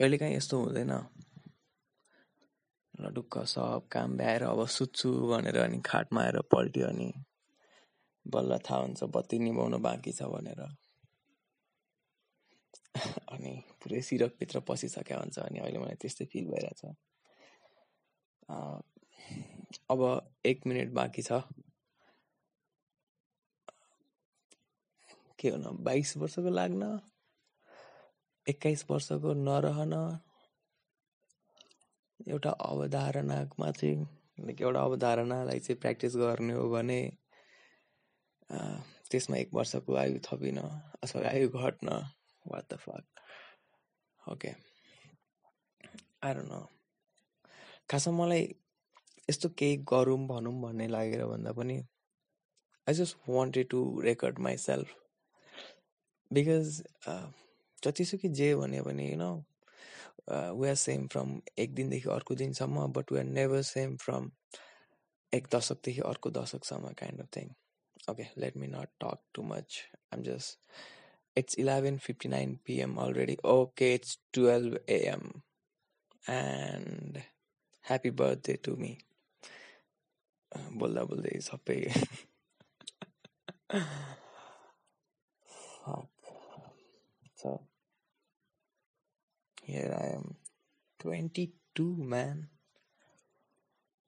कहिलेकाहीँ यस्तो हुँदैन। ल ढुक्क सब काम भ्याएर अब सुत्छु भनेर अनि खाटमा आएर पल्ट्यो अनि बल्ल थाहा हुन्छ बत्ती निभाउनु बाँकी छ भनेर। अनि पुरै सिरकभित्र पसिसकेको हुन्छ अनि अहिले मलाई त्यस्तै फिल भइरहेछ। अब एक मिनट बाँकी छ। के हुन बाइस वर्षको लाग्न? एक्काइस वर्षको नरहन एउटा अवधारणामा चाहिँ लाइक एउटा अवधारणालाई चाहिँ प्र्याक्टिस गर्ने हो भने त्यसमा एक वर्षको आयु थपिन अथवा आयु घट्न। वाट द फक ओके आएर न खासमा मलाई यस्तो केही गरौँ भनौँ भन्ने लागेर भन्दा पनि I just wanted to record myself because जतिसुकै जे भन्यो भने you know we are same from एक दिनदेखि अर्को दिनसम्म but we are never same from एक दशकदेखि अर्को दशकसम्म kind of thing okay let me not talk too much I'm just it's eleven fifty nine PM already okay it's twelve AM and happy birthday to me बोल्दा बोल्दै सबै so here I am. 22 man.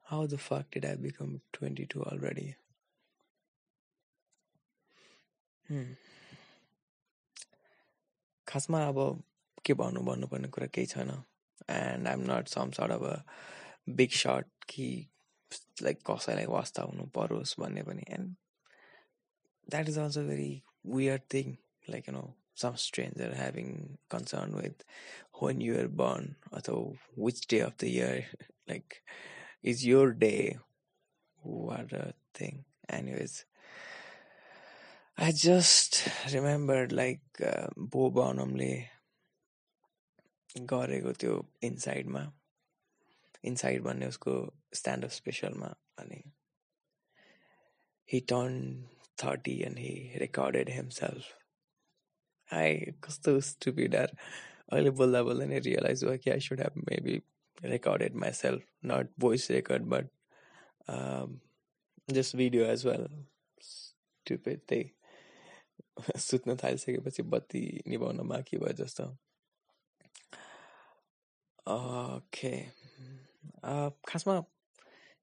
How the fuck did I become 22 already? Hmm. खासमा अब के भन्नु भन्नुपर्ने कुरा केही छैन. And I'm not some sort of big sort कि लाइक कसैलाई वास्ता हुनु परोस् भन्ने पनि. And that is also very weird thing like you know some stranger having concern with when you were born अथवा which day of the year like is your day what a thing anyways I just remembered like uh, बो बनमले गरेको त्यो इनसाइडमा inside भन्ने उसको stand-up स्पेसलमा अनि he turn thirty and he recorded himself I कस्तो stupid are अहिले बोल्दा बोल्दा नै रियलाइज भयो कि I should have maybe recorded myself not voice record but just video as well stupid त्यही सुत्न थालिसकेपछि बत्ती निभाउन बाँकी भयो जस्तो। ओके खासमा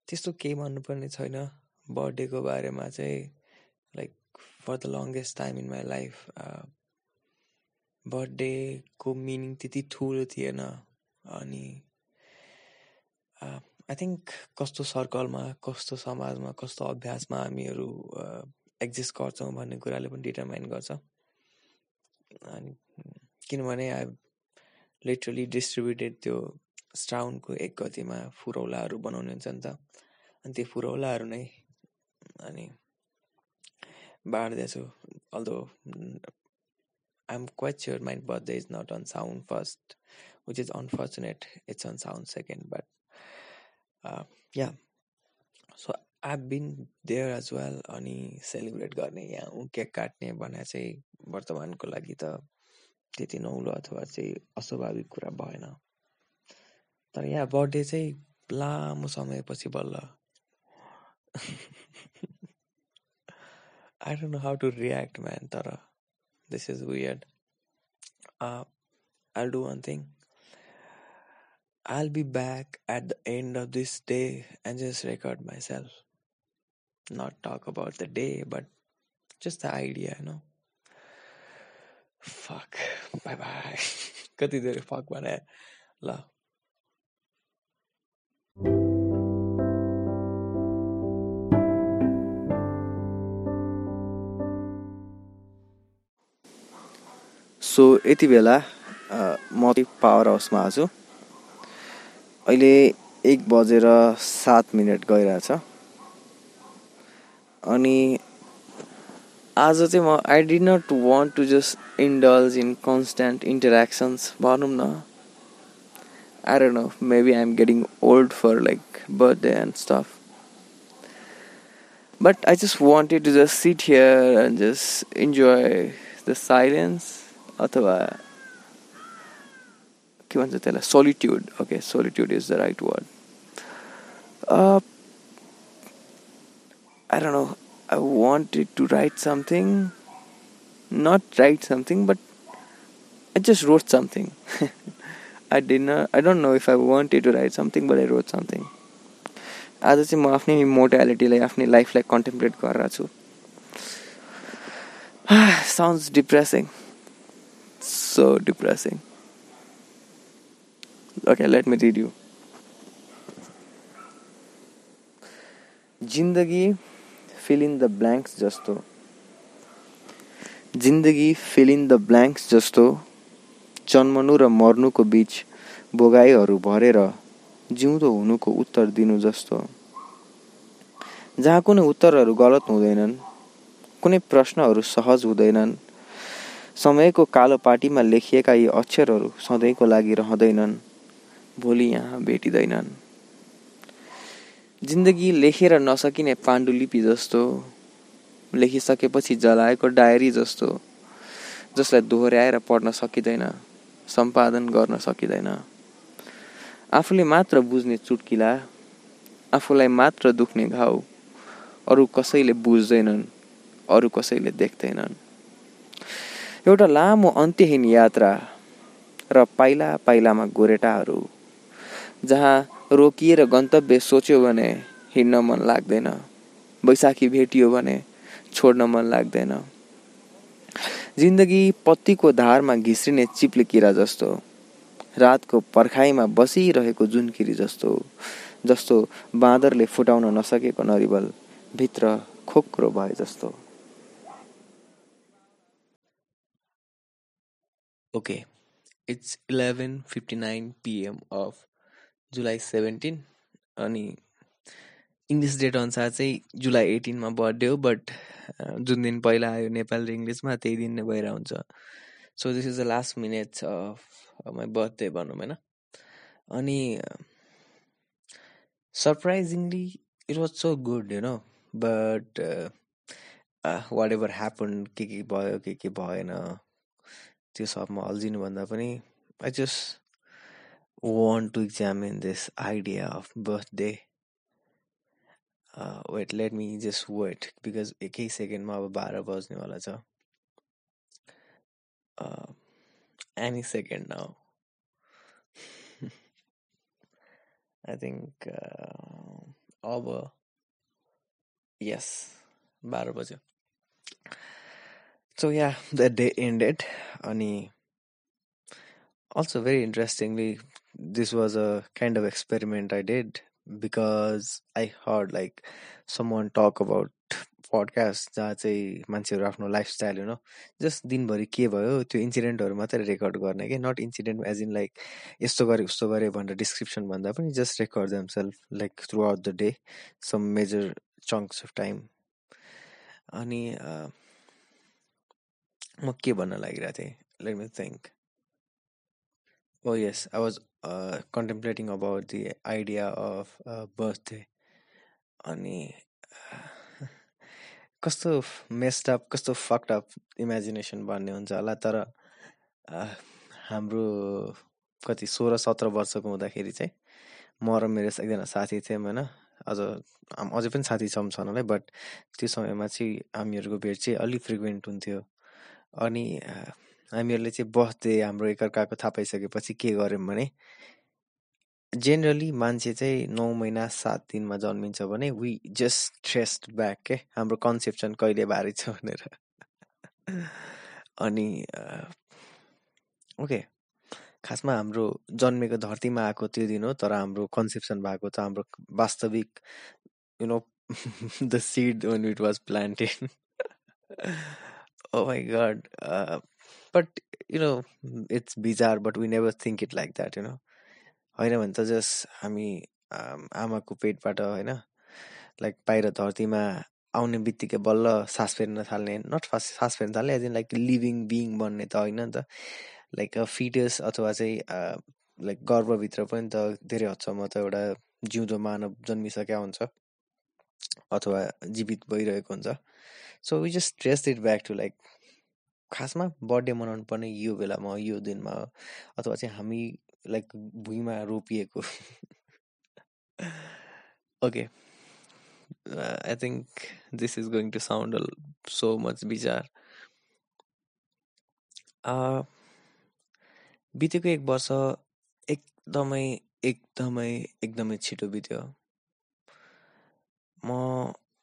त्यस्तो केही भन्नुपर्ने छैन। बर्थडेको बारेमा चाहिँ like for the longest time in my life बर्थडेको मिनिङ त्यति ठुलो थिएन अनि आई थिङ्क कस्तो सर्कलमा कस्तो समाजमा कस्तो अभ्यासमा हामीहरू एक्जिस्ट गर्छौँ भन्ने कुराले पनि डिटर्माइन गर्छ। अनि किनभने आई लिटरली डिस्ट्रिब्युटेड त्यो स्ट्राउन्डको एक गतिमा फुरौलाहरू बनाउने हुन्छ नि त। अनि त्यो फुरौलाहरू नै अनि बाँड्दैछु। Although I'm quite sure my birthday is not on Saun first which is unfortunate it's on Saun second but yeah so I been there as well अनि सेलिब्रेट गर्ने यहाँ केक काट्ने भने चाहिँ वर्तमानको लागि त त्यति नौलो अथवा चाहिँ अस्वाभाविक कुरा भएन। तर यहाँ बर्थडे चाहिँ लामो समयपछि बल्ल। I don't know how to react, man. Tara, this is weird. Uh, I'll do one thing. I'll be back at the end of this day and just record myself. Not talk about the day, but just the idea, you know. Fuck. Bye bye. कति धेरै fuck भने ल so यति बेला म power हाउसमा छु अहिले एक बजेर सात मिनट गइरहेछ। अनि आज चाहिँ म I did not want to just indulge in constant interactions भनौँ न। I don't know maybe I am getting old for like birthday and stuff but I just wanted to just sit here and just enjoy the silence. अथवा के भन्छ त्यसलाई solitude okay solitude is the right word I don't know I wanted to write something not write something but I just wrote something I didn't I don't know if I wanted to write something but I wrote something आज चाहिँ म आफ्नै मोर्टालिटीलाई आफ्नै लाइफलाई contemplate गरिरहेको छु sounds depressing so depressing okay let me read you जिन्दगी fill in the blanks जस्तो। जिन्दगी फिल इन द ब्ल्याङ्क्स जस्तो। जन्मनु र मर्नुको बिच भोगाईहरू भरेर जिउँदो हुनुको उत्तर दिनु जस्तो। जहाँ कुनै उत्तरहरू गलत हुँदैनन् कुनै प्रश्नहरू सहज हुँदैनन् समयको कालो पाटीमा लेखिएका यी अक्षरहरू सधैँको लागि रहँदैनन् भोलि यहाँ भेटिँदैनन्। जिन्दगी लेखेर नसकिने पाण्डुलिपि जस्तो लेखिसकेपछि जलाएको डायरी जस्तो जसलाई दोहोऱ्याएर पढ्न सकिँदैन सम्पादन गर्न सकिँदैन। आफूले मात्र बुझ्ने चुट्किला आफूलाई मात्र दुख्ने घाउ अरू कसैले बुझ्दैनन् अरू कसैले देख्दैनन्। एउटा लामो अन्त्यहीन यात्रा र पाइला पाइलामा गोरेटाहरू जहाँ रोकिएर गन्तव्य सोच्यो भने हिँड्न मन लाग्दैन बैशाखी भेटियो भने छोड्न मन लाग्दैन। जिन्दगी पत्तीको धारमा घिस्रिने चिप्ले किरा जस्तो रातको पर्खाइमा बसिरहेको जुनकिरी जस्तो जस्तो बाँदरले फुटाउन नसकेको नरिवल भित्र खोक्रो भए जस्तो। Eleven fifty nine PM of July seventeen अनि इङ्ग्लिस डेट अनुसार चाहिँ जुलाई एटिनमा बर्थडे हो बट जुन दिन पहिला आयो नेपाली र इङ्ग्लिसमा त्यही दिन नै भइरहेको हुन्छ। So this is the last minutes of my birthday भनौँ होइन? अनि surprisingly it was so good you know but whatever happen के के भयो के के भएन त्यो सबमा अल्झिनुभन्दा पनि I just want to examine this idea of birthday wait let me just wait because एकै सेकेन्डमा अब बाह्र बज्नेवाला छ। Any second now think uh, अब yes बाह्र बज्यो। So yeah the day ended. अनि also very interestingly this was a kind of experiment I did because I heard like someone talk about podcast जहाँ चाहिँ मान्छेहरू आफ्नो लाइफस्टाइल यु नो जस्ट दिनभरि के भयो त्यो इन्सिडेन्टहरू मात्रै रेकर्ड गर्ने कि? Not incident as in like यस्तो गरे उस्तो गरे भनेर डिस्क्रिप्सन भन्दा पनि just record them self like throughout the day some major chunks of time अनि म के भन्न लागिरहेको थिएँ? Let me think oh yes I was contemplating about the idea of birthday अनि कस्तो मेस्ड अप कस्तो फक्ड अप इमेजिनेसन भन्ने हुन्छ होला तर हाम्रो कति सोह्र सत्र वर्षको हुँदाखेरि चाहिँ म र मेरो एकजना साथी थियौँ होइन। अझ अझै पनि साथी छौँ छन् होला बट त्यो समयमा चाहिँ हामीहरूको भेट चाहिँ अलिक फ्रिक्वेन्ट हुन्थ्यो। अनि हामीहरूले चाहिँ बर्थडे हाम्रो एकअर्काको थाहा पाइसकेपछि के गऱ्यौँ भने जेनरली मान्छे चाहिँ नौ महिना सात दिनमा जन्मिन्छ भने वी जस्ट ट्रेस्ट ब्याक के? हाम्रो कन्सेप्सन कहिले भारी छ भनेर। अनि ओके। खासमा हाम्रो जन्मेको धरतीमा आएको त्यो दिन हो तर हाम्रो कन्सेप्सन भएको छ हाम्रो वास्तविक you know the seed when it was planted oh my god but you know it's bizarre but we never think it like that you know होइन भने त जस्ट हामी आमाको पेटबाट होइन लाइक बाहिर धरतीमा आउने बित्तिकै बल्ल सास फेर्न थाल्ने नट फास्ट सास फेर्न थाल्ने as in like living being बन्ने त होइन नि त। लाइक फिटर्स अथवा चाहिँ लाइक गर्भभित्र पनि त धेरै हदसम्म त एउटा जिउँदो मानव जन्मिसकेका हुन्छ। अथवा जीवित भइरहेको हुन्छ। So we just trace it back to like खासमा बर्थडे मनाउनु पर्ने यो बेलामा यो दिनमा अथवा चाहिँ हामी लाइक भुइँमा रोपिएको। Okay I think this is going to sound so much bizarre बितेको एक वर्ष एकदमै एकदमै एकदमै छिटो बित्यो। म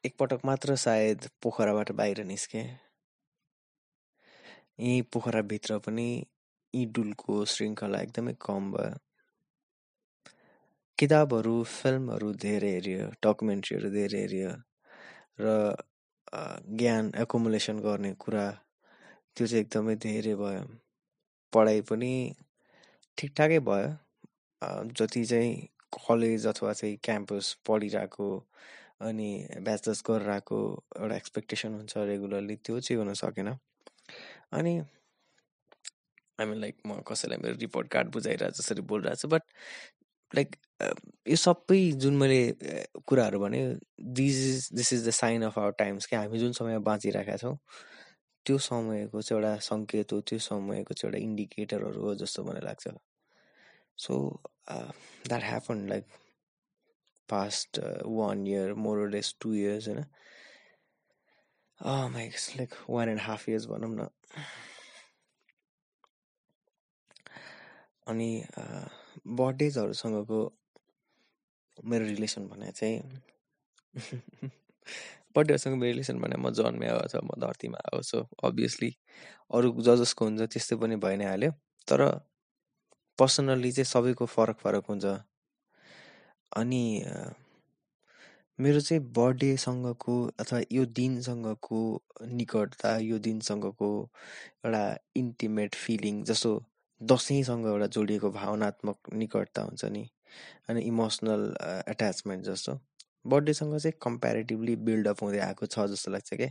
एकपटक मात्र सायद पोखराबाट बाहिर निस्केँ। यी पोखराभित्र पनि इडुलको श्रृङ्खला एकदमै कम भयो। किताबहरू फिल्महरू धेरै हेऱ्यो डकुमेन्ट्रीहरू धेरै हेऱ्यो र ज्ञान एकोमुलेसन गर्ने कुरा त्यो चाहिँ एकदमै धेरै भयो। पढाइ पनि ठिकठाकै भयो। जति चाहिँ कलेज अथवा चाहिँ क्याम्पस पढिरहेको अनि ब्याचलर्स गरिरहेको एउटा एक्सपेक्टेसन हुन्छ रेगुलरली त्यो चाहिँ हुन सकेन। अनि मिन लाइक म कसैलाई मेरो रिपोर्ट कार्ड बुझाइरहेको जसरी बोलिरहेको छु बट लाइक यो सबै जुन मैले कुराहरू भने this is this is the sign of our times क्या हामी जुन समय बाँचिरहेका छौँ त्यो समयको चाहिँ एउटा सङ्केत हो त्यो समयको चाहिँ एउटा इन्डिकेटरहरू हो जस्तो मलाई लाग्छ। So that happen like past one year more less two years होइन mic like one and half years भनौँ न अनि बर्थडेजहरूसँगको मेरो रिलेसन भने चाहिँ बर्थडेहरूसँग मेरो रिलेसन भने म जन्मे अथवा म धरतीमा आएको सो अभियसली अरू ज जसको हुन्छ त्यस्तै पनि भइ नै हाल्यो। तर पर्सनल्ली चाहिँ सबैको फरक फरक हुन्छ। अनि मेरो चाहिँ बर्थडेसँगको अथवा यो दिनसँगको निकटता यो दिनसँगको एउटा इन्टिमेट फिलिङ जस्तो दसैँसँग एउटा जोडिएको भावनात्मक निकटता हुन्छ नि अनि इमोसनल एट्याचमेन्ट जस्तो बर्थडेसँग चाहिँ कम्पेरिटिभली बिल्डअप हुँदै आएको छ जस्तो लाग्छ क्या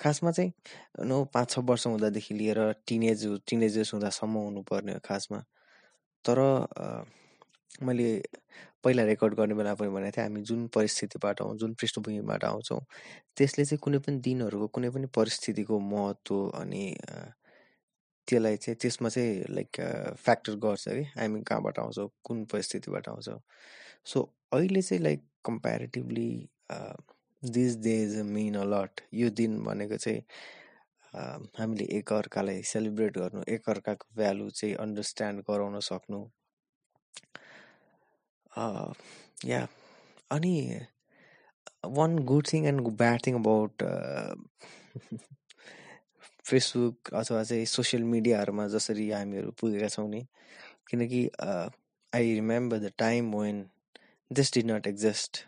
खासमा चाहिँ नो पाँच छ वर्ष हुँदादेखि लिएर टिनेज टिनेजर्स हुँदासम्म हुनुपर्ने हो खासमा। तर मैले पहिला रेकर्ड गर्ने बेला पनि भनेको थिएँ हामी जुन परिस्थितिबाट आउँ जुन पृष्ठभूमिबाट आउँछौँ त्यसले चाहिँ कुनै पनि दिनहरूको कुनै पनि परिस्थितिको महत्त्व अनि त्यसलाई चाहिँ त्यसमा चाहिँ लाइक फ्याक्टर गर्छ कि हामी कहाँबाट आउँछौँ कुन परिस्थितिबाट आउँछौँ। सो अहिले चाहिँ like comparatively this days mean a lot. यो दिन भनेको चाहिँ हामीले एकअर्कालाई सेलिब्रेट गर्नु एकअर्काको भ्यालु चाहिँ अन्डरस्ट्यान्ड गराउन सक्नु। या अनि one good thing and bad thing about Facebook अथवा चाहिँ सोसियल मिडियाहरूमा जसरी हामीहरू पुगेका छौँ नि किनकि I remember the time when this did not exist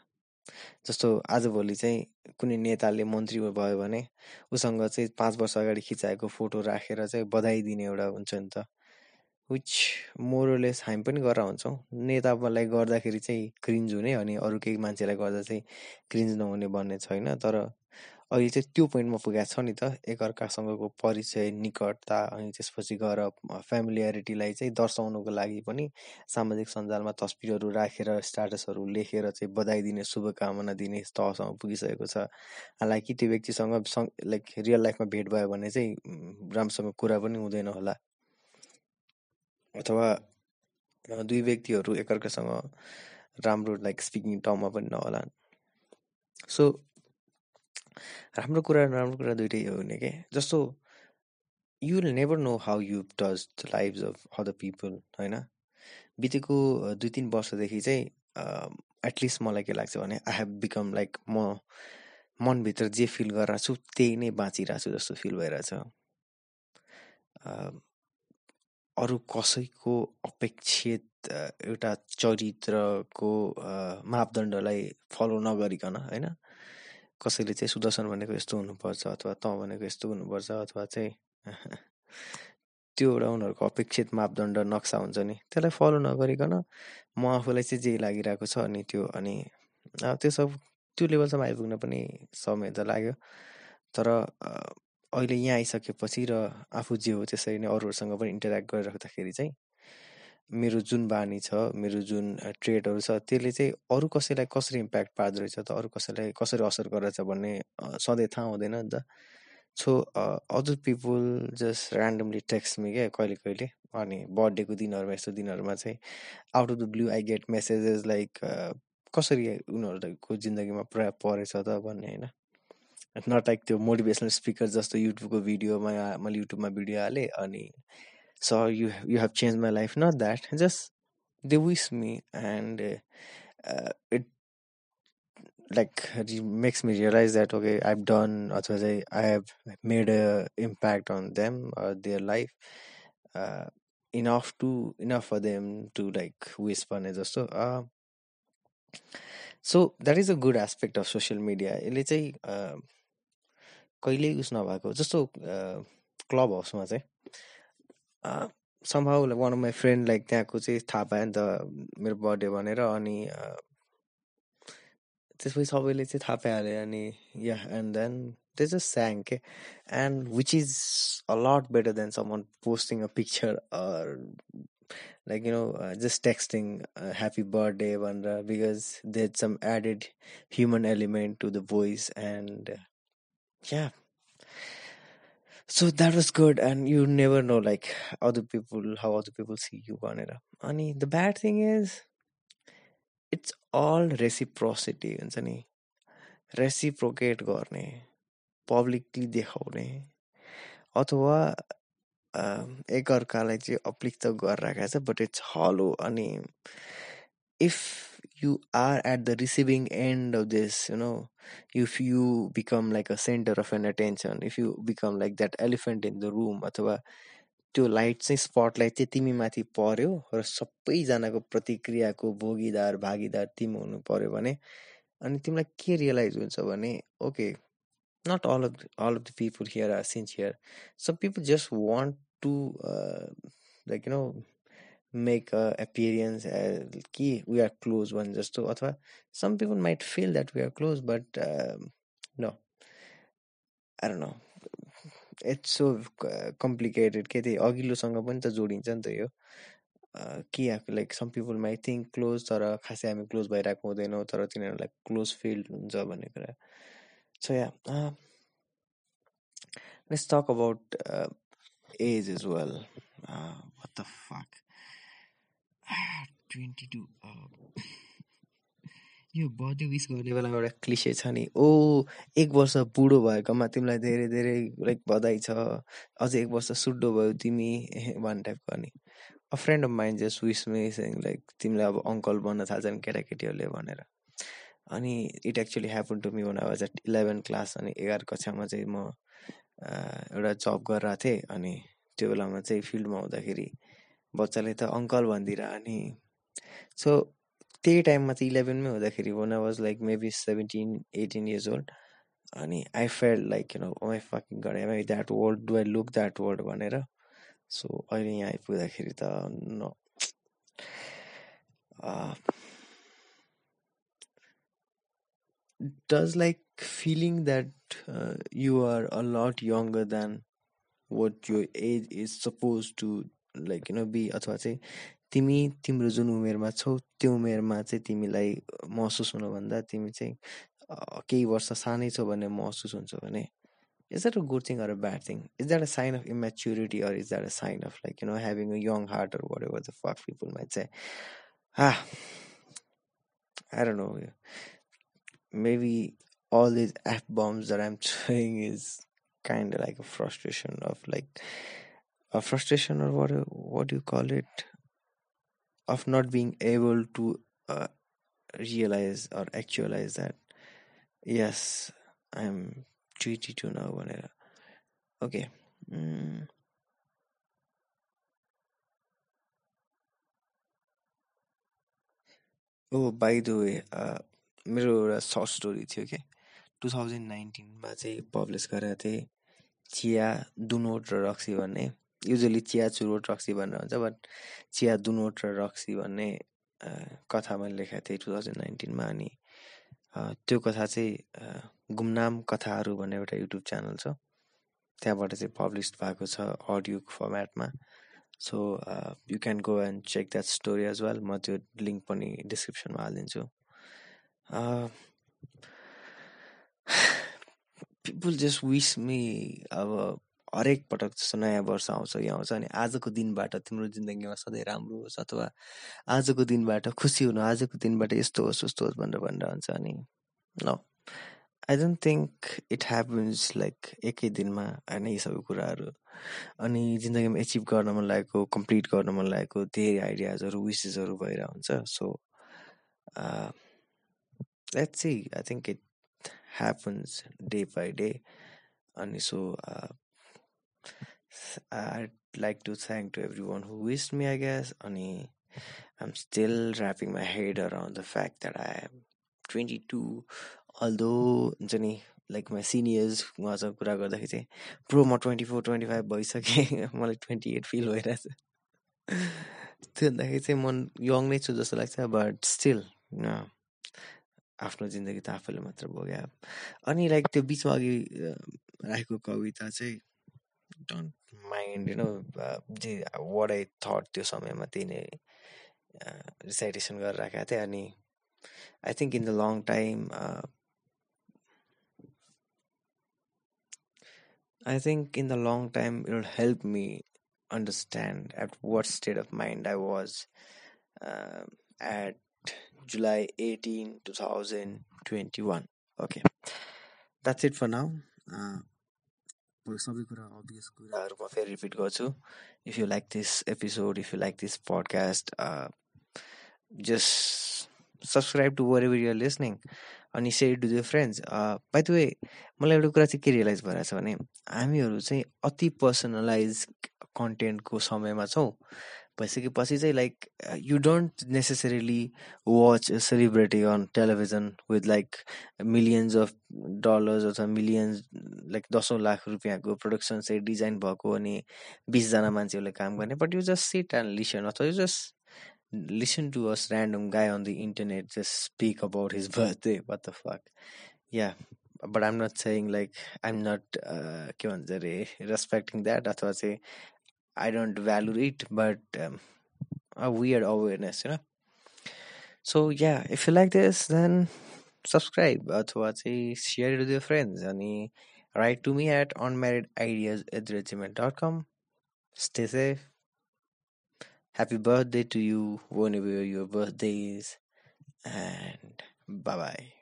जस्तो आजभोलि चाहिँ कुनै नेताले मन्त्री भयो भने उसँग चाहिँ पाँच वर्ष अगाडि खिचाएको फोटो राखेर चाहिँ बधाई दिने एउटा हुन्छ नि त। विच मोरलेस हामी पनि गरेर हुन्छौँ। नेतालाई गर्दाखेरि चाहिँ क्रिन्ज हुने अनि अरू केही मान्छेलाई गर्दा चाहिँ क्रिन्ज नहुने भन्ने छैन। तर अहिले चाहिँ त्यो पोइन्टमा पुगेको छ नि त। एकअर्कासँगको परिचय निकटता अनि त्यसपछि गएर फ्यामिलियारिटीलाई चाहिँ दर्शाउनुको लागि पनि सामाजिक सञ्जालमा तस्बिरहरू राखेर स्ट्याटसहरू लेखेर चाहिँ बधाई दिने शुभकामना दिने तहसम्म पुगिसकेको छ। हालाकि त्यो व्यक्तिसँग लाइक रियल लाइफमा भेट भयो भने चाहिँ राम्रोसँग कुरा पनि हुँदैन होला। अथवा दुई व्यक्तिहरू एकअर्कासँग राम्रो लाइक स्पिकिङ टर्ममा पनि नहोला सो राम्रो कुरा नराम्रो कुरा दुइटै हो हुने के? जस्तो you will never know how you touch the life of other people होइन? बितेको दुई तिन वर्षदेखि चाहिँ एटलिस्ट मलाई के लाग्छ भने आई हेभ बिकम लाइक म मनभित्र जे फिल गरिरहेको छु त्यही नै बाँचिरहेको छु जस्तो फिल भइरहेछ। अरू कसैको अपेक्षित एउटा चरित्रको मापदण्डलाई फलो नगरिकन होइन? कसैले चाहिँ सुदर्शन भनेको यस्तो हुनुपर्छ अथवा तँ भनेको यस्तो हुनुपर्छ अथवा चाहिँ त्यो एउटा उनीहरूको अपेक्षित मापदण्ड नक्सा हुन्छ नि। त्यसलाई फलो नगरिकन म आफूलाई चाहिँ जे लागिरहेको छ अनि त्यो अनि त्यो सब त्यो लेभलसम्म आइपुग्न पनि समय त लाग्यो। तर अहिले यहाँ आइसकेपछि र आफू जे हो त्यसरी नै अरूहरूसँग पनि इन्टरेक्ट गरिराख्दाखेरि चाहिँ मेरो जुन बानी छ मेरो जुन ट्रेडहरू छ त्यसले चाहिँ अरू कसैलाई कसरी इम्प्याक्ट पार्दो रहेछ त अरू कसैलाई कसरी असर गरेछ भन्ने सधैँ थाहा हुँदैन नि त। So other people just randomly text me क्या कहिले कहिले अनि बर्थडेको दिनहरूमा यस्तो दिनहरूमा चाहिँ out of the blue I get messages like कसरी उनीहरूको जिन्दगीमा पुरा परेछ त भन्ने होइन। नट लाइक त्यो मोटिभेसनल स्पिकर जस्तो युट्युबको भिडियोमा मैले युट्युबमा भिडियो हालेँ अनि so you you have change my life not that just they wish me and it like it makes me realize that okay i've done or say i have made a impact on them or their life uh, enough to enough for them to like whisper and so uh, so that is a good aspect of social media यसले चाहिँ कहिल्यै उस नभएको जस्तो क्लब हाउसमा चाहिँ like one of my friend like त्यहाँको चाहिँ थाहा पायो नि त मेरो बर्थडे भनेर अनि त्यसपछि सबैले चाहिँ थाहा पाइहाल्यो अनि yeah and then they just sang के and which is a lot better than someone posting a picture know uh, just texting uh, happy birthday भनेर there's some added human element to the voice and uh, yeah so that was good and you never know like other people how other people see you अनि the bad thing is it's all reciprocity हुन्छ नि reciprocate गर्ने publicly देखाउने अथवा एकअर्कालाई चाहिँ अप्लिक त गरिरहेको छ बट इट्स हलो अनि if you are at the receiving end of this you know if you become like a centre of an attention if you become like that elephant in the room अथवा त्यो light चाहिँ spotlight चाहिँ तिमी माथि पर्यो र सबैजनाको प्रतिक्रियाको भोगीदार भागीदार तिमी हुनु पर्यो भने अनि तिमीलाई के रियलाइज हुन्छ भने okay not all of all of the people here are sincere some people just want to like you know make a appearance कि वी आर क्लोज भने जस्तो अथवा some people might feel that we are close but no I know it's so complicated के त्यही अघिल्लोसँग पनि त जोडिन्छ नि त यो। के आएको like some people may think close तर खासै हामी क्लोज भइरहेको हुँदैनौँ तर तिनीहरूलाई क्लोज फिल्ड हुन्छ भन्ने कुरा। So yeah let's talk about age is well what the fuck twenty two यो बर्थडे विस गर्ने बेलामा एउटा क्लिसे छ नि। ओ एक वर्ष बुढो भएकोमा तिमीलाई धेरै धेरै लाइक बधाई छ। अझै एक वर्ष सुड्डो भयो तिमी वान टाइपको अनि। A friend of mind just wish me like तिमीलाई अब अङ्कल बन्न थाल्छन् केटाकेटीहरूले भनेर। अनि it actually happen to me when was at eleven class अनि एघार कक्षामा चाहिँ म एउटा जब गरेर थिएँ अनि त्यो बेलामा चाहिँ फिल्डमा हुँदाखेरि बच्चाले त अङ्कल भनिदिएर अनि। सो त्यही टाइममा चाहिँ इलेभेनमै हुँदाखेरि when I was like maybe seventeen eighteen years old अनि I felt like you know my fucking am I that world do I look that world भनेर। सो अहिले यहाँ आइपुग्दाखेरि त न does like feeling that uh, you are a lot younger than what your age is supposed like you know be अथवा चाहिँ तिमी तिम्रो जुन उमेरमा छौ त्यो उमेरमा चाहिँ तिमीलाई महसुस हुनुभन्दा तिमी चाहिँ केही वर्ष सानै छौ भने महसुस हुन्छ भने is that a good thing or a bad thing is that a sign of immaturity or is that a sign of like you know having a young heart or whatever the fuck might चाहिँ हा don't know. Maybe all these F bombs that I'm is kind of like a frustration of like a frustration or what what do you call it? of not being able to uh, realize or actualize that yes i'm 22 now भनेर okay mm. Oh by the way मेरो एउटा short story थियो कि two thousand नाइन्टिनमा चाहिँ publish गरेको थिएँ चिया दुनोट र रक्सी भन्ने युजली चिया चुरोट रक्सी भनेर हुन्छ बट चिया दुनोट र रक्सी भन्ने कथा मैले लेखेको थिएँ टु थाउजन्ड नाइन्टिनमा अनि त्यो कथा चाहिँ गुमनाम कथाहरू भन्ने एउटा युट्युब च्यानल छ। त्यहाँबाट चाहिँ पब्लिस भएको छ audio फर्मेटमा so you can go and check that story as well म त्यो लिङ्क पनि डिस्क्रिप्सनमा हालिदिन्छु। पिपुल जस्ट विस मी अब हरेक पटक जस्तो नयाँ वर्ष आउँछ यो आउँछ अनि आजको दिनबाट तिम्रो जिन्दगीमा सधैँ राम्रो होस् अथवा आजको दिनबाट खुसी हुनु आजको दिनबाट यस्तो होस् उस्तो होस् भनेर भनिरहन्छ अनि न I don't think it happens like एकै दिनमा होइन यी सबै कुराहरू। अनि जिन्दगीमा एचिभ गर्न मन लागेको कम्प्लिट गर्न मन लागेको धेरै आइडियाजहरू विसेसहरू भएर हुन्छ। So let's see I think it happens day by day अनि so I'd like to thank to everyone who wished me, I guess. Ani, I'm still wrapping my head around the fact that I am 22. Although, Jenny, like my seniors उहाँसँग कुरा गर्दाखेरि चाहिँ प्रो म twenty four twenty five भइसकेँ मलाई twenty at feel भइरहेछ त्यो भन्दाखेरि चाहिँ म यङ नै छु जस्तो लाग्छ बट स्टिल आफ्नो जिन्दगी त आफैले मात्र भोग्यो अनि लाइक त्यो बिचमा अघि राखेको कविता चाहिँ डोन्ट माइन्ड यु नो जे वाट आई थट त्यो समयमा त्यही नै रिसाइटेसन गरेर राखेको थिएँ अनि I think in the long time I think in the long time it will help me understand at what state of mind I was uh, at July 18, 2021. Okay, that's it for now. Uh, सबै कुरा obvious कुराहरू म फेरि repeat गर्छु। If you like this episode if you like this podcast just subscribe to wherever you're listening अनि share to the friends by the way मलाई एउटा कुरा चाहिँ के रियलाइज भइरहेको छ भने हामीहरू चाहिँ अति पर्सनलाइज कन्टेन्टको समयमा छौँ। भइसकेपछि चाहिँ like you don't necessarily watch celebrity on television with like millions of dollars अथवा मिलियन्स लाइक दसौँ लाख रुपियाँको प्रडक्सन चाहिँ डिजाइन भएको अनि बिसजना मान्छेहरूले काम गर्ने but you just sit and listen अथवा you just listen to us random guy on the internet just speak about his birthday what the fuck? Yeah but i'm not saying like i'm not uh, के भन्छ अरे respecting that अथवा चाहिँ I don't value it, but um, a weird awareness, you know. So yeah, if you like this, then subscribe અથવા share it with your friends And eh, write to me at unmarriedideas@gmail.com. Stay safe. Happy birthday to you whenever your birthday is, and bye bye.